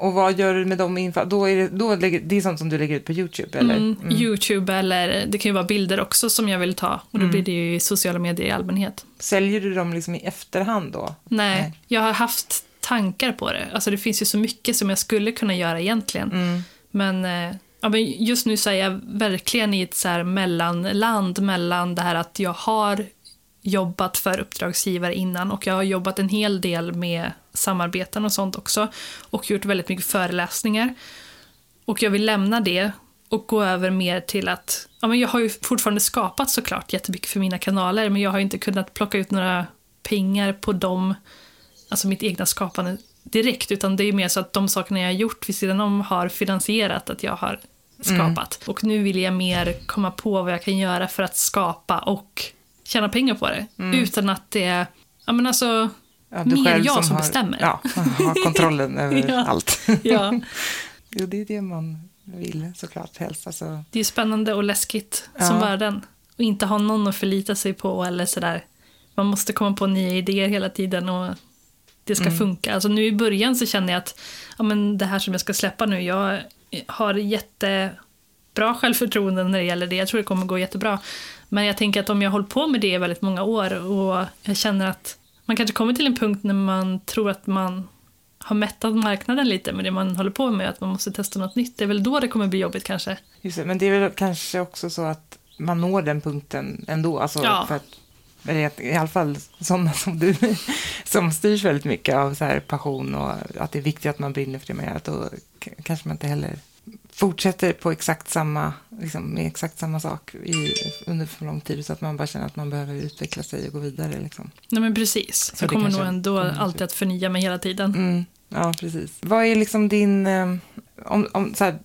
Och vad gör du med de infall? Då är det, då lägger, det är sånt som du lägger ut på YouTube, eller? Mm, Youtube eller det kan ju vara bilder också som jag vill ta. Och då Mm. blir det ju sociala medier i allmänhet. Säljer du dem liksom i efterhand då? Nej, Nej. jag har haft tankar på det. Alltså det finns ju så mycket som jag skulle kunna göra egentligen. Mm. Men, eh, ja, men just nu så är jag verkligen i ett så här mellanland mellan det här att jag har jobbat för uppdragsgivare innan och jag har jobbat en hel del med samarbeten och sånt också och gjort väldigt mycket föreläsningar. Och jag vill lämna det och gå över mer till att, ja men jag har ju fortfarande skapat såklart jättemycket för mina kanaler men jag har inte kunnat plocka ut några pengar på dem, alltså mitt egna skapande direkt utan det är mer så att de sakerna jag har gjort vid sidan om har finansierat att jag har skapat. Och nu vill jag mer komma på vad jag kan göra för att skapa och tjäna pengar på det. Utan att det är, ja men alltså, Ja, Mer jag som bestämmer. Ja, har kontrollen <laughs> över Ja. allt. ja. <laughs> jo, det är det man vill såklart helst. Alltså, Det är spännande och läskigt Ja. som världen. Och inte ha någon att förlita sig på eller sådär. Man måste komma på nya idéer hela tiden och det ska Mm. funka. Alltså nu i början så känner jag att ja, men det här som jag ska släppa nu, jag har jättebra självförtroende när det gäller det. Jag tror det kommer gå jättebra. Men jag tänker att om jag håller på med det i väldigt många år och jag känner att man kanske kommer till en punkt när man tror att man har mättat marknaden lite med det man håller på med, att man måste testa något nytt. Det är väl då det kommer bli jobbigt kanske. just det, men det är väl kanske också så att man når den punkten ändå. Alltså, Ja. för att, I alla fall sådana som du, som styrs väldigt mycket av så här passion och att det är viktigt att man brinner för det man gör. Då kanske man inte heller fortsätter på exakt samma, liksom, med exakt samma sak i, under för lång tid så att man bara känner att man behöver utveckla sig och gå vidare. Liksom. Nej men precis. Så jag kommer nog ändå kommer alltid att förnya mig hela tiden. Mm, ja, precis. Vad är liksom din... eh, Om, om, så här,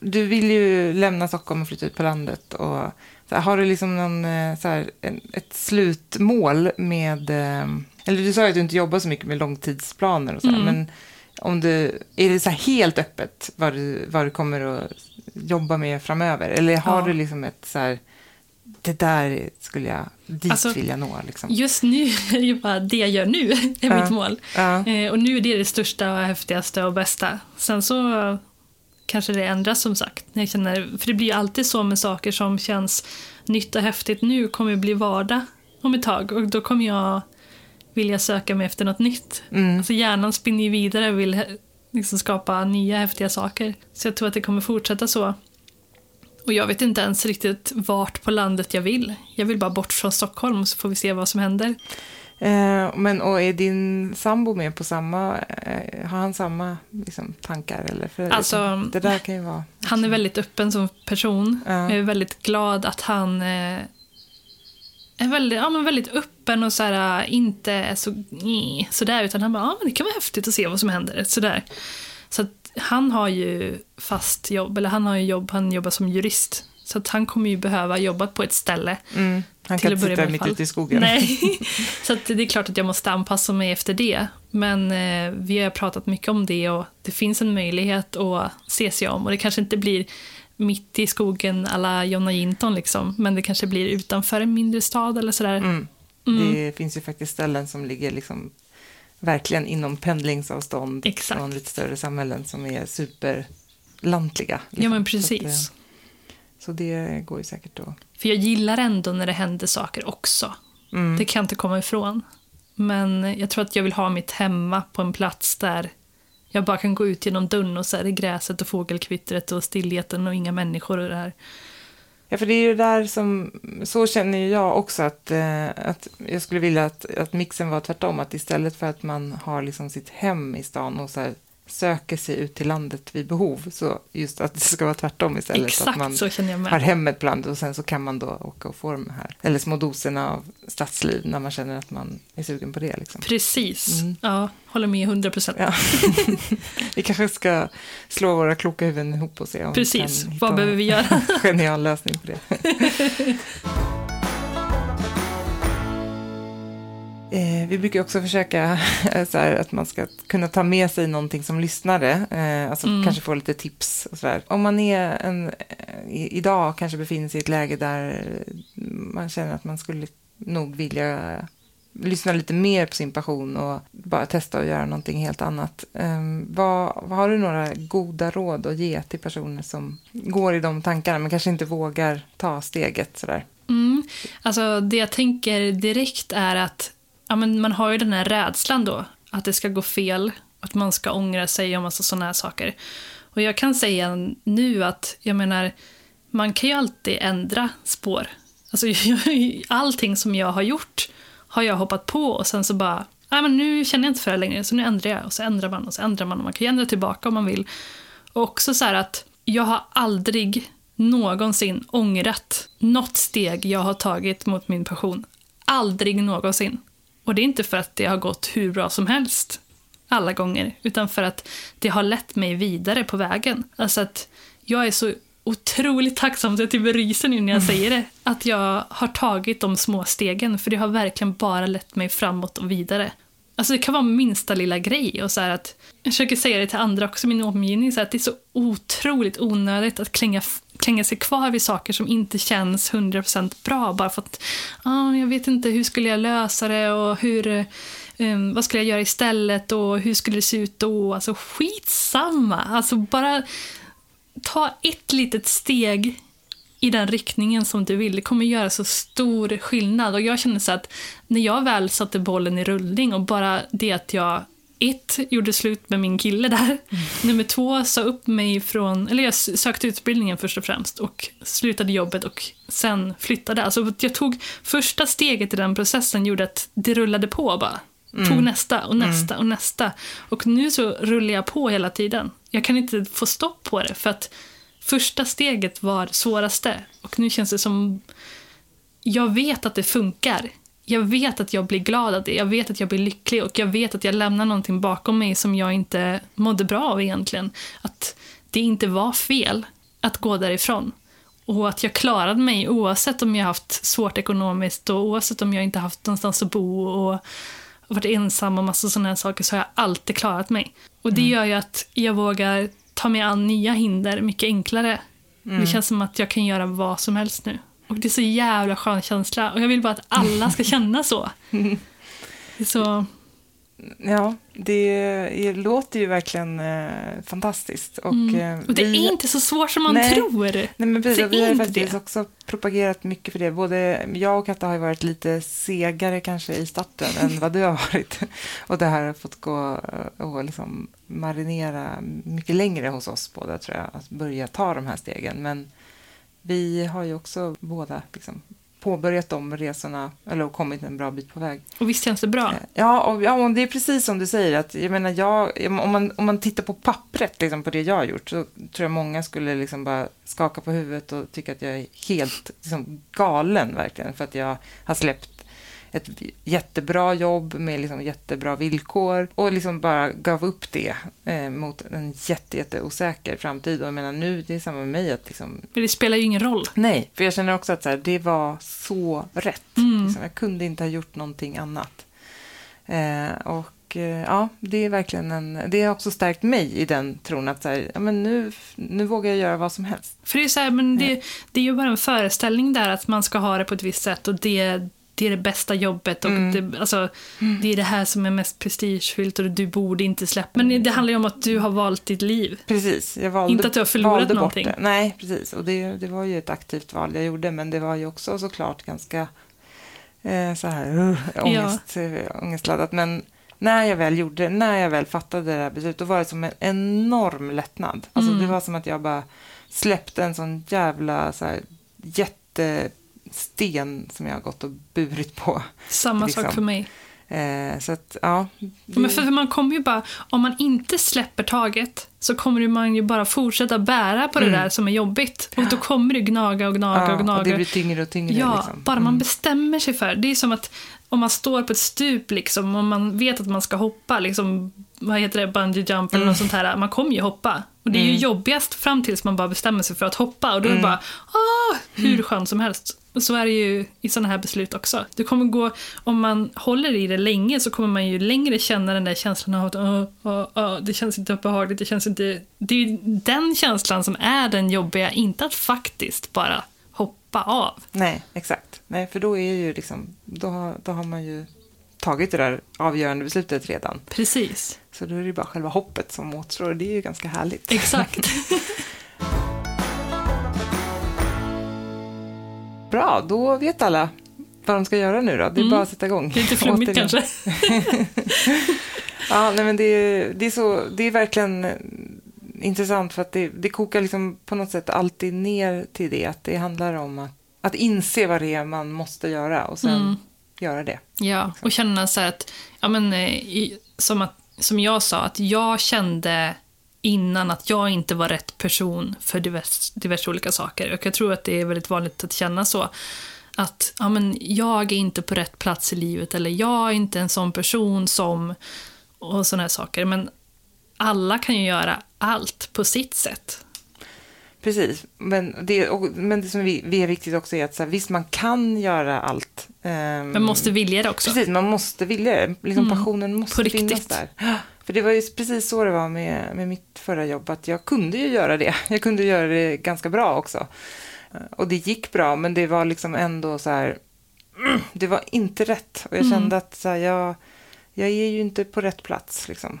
du vill ju lämna Stockholm och flytta ut på landet. Och, så här, har du liksom någon, eh, så här, en, ett slutmål med... eh, Eller du sa ju att du inte jobbar så mycket med långtidsplaner och så, Mm. men om du, är det så helt öppet vad du, vad du kommer att jobba med framöver? Eller har Ja. du liksom ett så här, det där skulle jag, dit Alltså, vill jag nå. Liksom. Just nu <laughs> är det ju bara det jag gör nu, <laughs> är Ja. mitt mål. Ja. Eh, och nu är det det största och häftigaste och bästa. Sen så kanske det ändras som sagt. Jag känner, för det blir ju alltid så med saker som känns nytt och häftigt nu kommer bli vardag om ett tag. Och då kommer jag vilja söka mig efter något nytt. Mm. Alltså hjärnan spinner ju vidare och vill liksom skapa nya häftiga saker. Så jag tror att det kommer fortsätta så. Och jag vet inte ens riktigt vart på landet jag vill. Jag vill bara bort från Stockholm så får vi se vad som händer. Eh, men och är din sambo med på samma, eh, har han samma liksom, tankar? Eller? För Alltså, det där kan ju vara... Han är väldigt öppen som person. Ja. Jag är väldigt glad att han eh, är väldigt, ja, men väldigt öppen och så här, äh, inte är så sådär, utan han bara, ja men det kan vara häftigt att se vad som händer. Sådär. Så han har ju fast jobb, eller han har ju jobb, han jobbar som jurist. Så att han kommer ju behöva jobba på ett ställe. Mm, han kan inte börja sitta mitt ute i skogen. Nej, <laughs> så att det är klart att jag måste anpassa mig efter det. Men eh, vi har pratat mycket om det och det finns en möjlighet att se sig om. Och det kanske inte blir mitt i skogen alla Jonna Jinton liksom. Men det kanske blir utanför en mindre stad eller sådär. Mm. Mm. Det finns ju faktiskt ställen som ligger liksom verkligen inom pendlingsavstånd Exakt. från lite större samhällen som är superlantliga. liksom. Ja men att, precis. Så det går ju säkert att... För jag gillar ändå när det händer saker också. Mm. Det kan jag inte komma ifrån. Men jag tror att jag vill ha mitt hemma på en plats där jag bara kan gå ut genom dörren och så är det gräset och fågelkvittret och stillheten och inga människor och det här. Ja, för det är ju där som, så känner ju jag också att, eh, att jag skulle vilja att, att mixen var tvärtom, att istället för att man har liksom sitt hem i stan och så här söker sig ut till landet vid behov, så just att det ska vara tvärtom istället. Exakt att man har hemmet på landet och sen så kan man då åka och få de här, eller små doserna av stadsliv när man känner att man är sugen på det. Liksom. Precis. Mm. Ja, håller med 100 procent. Ja. <laughs> vi kanske ska slå våra kloka huvuden ihop och se om Precis. vi kan hitta Vad behöver vi göra? en genial lösning på det. <laughs> Eh, vi brukar också försöka <laughs> eh, här, att man ska kunna ta med sig någonting som lyssnare, eh, alltså Mm. kanske få lite tips och så där. Om man är en, eh, i, idag kanske befinner sig i ett läge där man känner att man skulle nog vilja lyssna lite mer på sin passion och bara testa att göra någonting helt annat. Um, vad, vad har du några goda råd att ge till personer som går i de tankarna men kanske inte vågar ta steget sådär? Mm. Alltså, det jag tänker direkt är att ja, men man har ju den här rädslan då, att det ska gå fel, att man ska ångra sig och massa sådana här saker. Och jag kan säga nu att, jag menar, man kan ju alltid ändra spår. Alltså, <laughs> allting som jag har gjort har jag hoppat på och sen så bara, nej men nu känner jag inte för det längre, så nu ändrar jag. Och så ändrar man och så ändrar man och man kan ju ändra tillbaka om man vill. Och också så här att jag har aldrig någonsin ångrat något steg jag har tagit mot min passion. Aldrig någonsin. Och det är inte för att det har gått hur bra som helst alla gånger, utan för att det har lett mig vidare på vägen. Alltså att jag är så otroligt tacksam att jag typ ryser nu när jag säger det. Att jag har tagit de små stegen, för det har verkligen bara lett mig framåt och vidare. Alltså det kan vara minsta lilla grej och så att jag försöker säga det till andra också i min omgivning, så att det är så otroligt onödigt att klänga, klänga sig kvar vid saker som inte känns 100% bra bara för att ah, jag vet inte hur skulle jag lösa det och hur, um, vad skulle jag göra istället och hur skulle det se ut då? Alltså skitsamma, alltså bara ta ett litet steg i den riktningen som du vill. Det kommer göra så stor skillnad. Och jag känner så att när jag väl satte bollen i rullning och bara det att jag ett, gjorde slut med min kille där. Mm. Nummer två, sa upp mig från, eller jag sökte utbildningen först och främst och slutade jobbet och sen flyttade. Alltså jag tog första steget i den processen gjorde att det rullade på bara. Tog nästa och nästa och nästa. Och nu så rullar jag på hela tiden. Jag kan inte få stopp på det för att första steget var svåraste. Och nu känns det som... Jag vet att det funkar. Jag vet att jag blir glad av det. Jag vet att jag blir lycklig och jag vet att jag lämnar någonting bakom mig som jag inte mådde bra av egentligen. Att det inte var fel att gå därifrån. Och att jag klarade mig oavsett om jag haft svårt ekonomiskt och oavsett om jag inte haft någonstans att bo och varit ensam och massa sådana här saker så har jag alltid klarat mig. Och det gör ju att jag vågar ta mig an nya hinder mycket enklare. Det känns som att jag kan göra vad som helst nu. Och det är så jävla skön känsla. Och jag vill bara att alla ska känna så. Så Ja, det låter ju verkligen eh, fantastiskt. Och, eh, och det vi- är inte så svårt som man Nej. tror. Nej, men precis, vi har faktiskt det. också propagerat mycket för det. Både jag och Katta har ju varit lite segare kanske i starten än vad du har varit. <laughs> Och det här har fått gå eh, och liksom marinera mycket längre hos oss båda tror jag, att börja ta de här stegen. Men vi har ju också båda liksom påbörjat de resorna, eller kommit en bra bit på väg. Och visst känns det bra? Ja, och, ja, och det är precis som du säger. Att, jag menar, jag, om, man, om man tittar på pappret liksom, på det jag har gjort så tror jag många skulle liksom bara skaka på huvudet och tycka att jag är helt liksom, galen verkligen. För att jag har släppt ett jättebra jobb med liksom, jättebra villkor och liksom bara gav upp det eh, mot en jätte, jätteosäker framtid. Och jag menar nu, det är samma med mig att liksom, Men det spelar ju ingen roll. Nej, för jag känner också att så här, det var så rätt. Mm. Liksom, jag kunde inte ha gjort någonting annat. Eh, och eh, ja, det är verkligen en... Det har också stärkt mig i den tron att så här, ja, men nu, nu vågar jag göra vad som helst. För det är, så här, men det, det är ju bara en föreställning där att man ska ha det på ett visst sätt och det, det är det bästa jobbet och Mm. det, alltså, det är det här som är mest prestigefyllt och du borde inte släppa. Men det, det handlar ju om att du har valt ditt liv. Precis. Jag valde, Inte att du har förlorat någonting. Det. Nej, precis. Och det, det var ju ett aktivt val jag gjorde, men det var ju också såklart ganska eh, så här, uh, ångest, ja. ångestladdat. Men när jag väl gjorde när jag väl fattade det här beslutet, då var det som en enorm lättnad. Alltså Mm. det var som att jag bara släppte en sån jävla så här, jättesten som jag har gått och burit på. Samma Liksom. sak för mig. Eh, så att, ja. det- Men för, för man kommer ju bara, om man inte släpper taget så kommer man ju bara fortsätta bära på det Mm. där som är jobbigt. Och då kommer det gnaga och gnaga ja, och gnaga. och det blir tyngre och tyngre. Ja, liksom. bara man Mm. bestämmer sig för. Det är som att om man står på ett stup liksom, och man vet att man ska hoppa, liksom, vad heter det, bungee jump eller något sånt här. Man kommer ju hoppa. Och det är ju Mm. jobbigast fram tills man bara bestämmer sig för att hoppa. Och då är det Mm. bara, ah, hur skönt som helst. Och så är det ju i sådana här beslut också. Det kommer gå, om man håller i det länge så kommer man ju längre känna den där känslan av att "Åh, åh, åh, det känns inte behagligt, det känns inte... Det är ju den känslan som är den jobbiga, inte att faktiskt bara hoppa av. Nej, exakt. Nej, för då är ju liksom, då, då har man ju tagit det där avgörande beslutet redan. Precis. Så då är det bara själva hoppet som återstår. Det är ju ganska härligt. Exakt. <laughs> Bra, då vet alla vad de ska göra nu då. Det är Mm. bara att sätta igång. Lite flummigt kanske. <laughs> Ja, nej, men det, är- det, är så, det är verkligen intressant för att det, det kokar liksom på något sätt alltid ner till det. Att det handlar om att, att inse vad det är man måste göra och sen Mm. göra det. Ja, och känna så här att, ja men, eh, i, som, att, som jag sa, att jag kände innan att jag inte var rätt person för diverse, diverse olika saker. Och jag tror att det är väldigt vanligt att känna så. Att ja, men, jag är inte på rätt plats i livet, eller jag är inte en sån person som... Och såna här saker. Men alla kan ju göra allt på sitt sätt. Precis, men det, och, men det som vi, vi är viktigt också är att så här, visst, man kan göra allt. ehm, Men måste vilja det också. Precis, man måste vilja det. Liksom, Mm, Passionen på måste riktigt. finnas där. För det var ju precis så det var med, med mitt förra jobb, att jag kunde ju göra det. <laughs> Jag kunde göra det ganska bra också. Och det gick bra, men det var liksom ändå så här, <clears throat> det var inte rätt. Och jag Mm. kände att så här, jag, jag är ju inte på rätt plats. Liksom.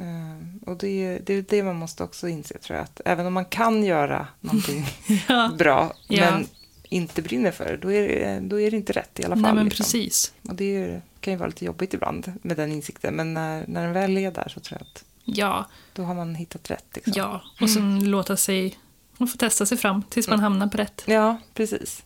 Ehm, och det, det är det man måste också inse, tror jag. Att även om man kan göra någonting <laughs> Ja. bra, Ja. men inte brinner för det, då är det, då är det inte rätt i alla fall. Nej, men liksom. precis. Och det är, kan ju vara lite jobbigt ibland med den insikten, men när, när den väl är där så tror jag att Ja, då har man hittat rätt. Liksom. ja. Och sen låta sig... Man får testa sig fram tills man hamnar på rätt. ja, precis.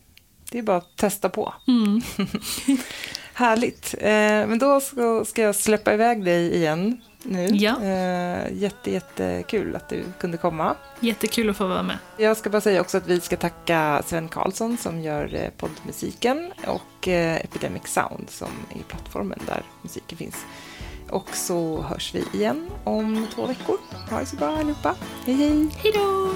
Det är bara att testa på. Mm. <laughs> Härligt. Eh, men då ska, ska jag släppa iväg dig igen nu. Ja. Eh, jätte, jättekul att du kunde komma. Jättekul att få vara med. Jag ska bara säga också att vi ska tacka Sven Karlsson som gör eh, poddmusiken och eh, Epidemic Sound som är plattformen där musiken finns. Och så hörs vi igen om två veckor. Ha det så bra allihopa. Hej hej! Hej då!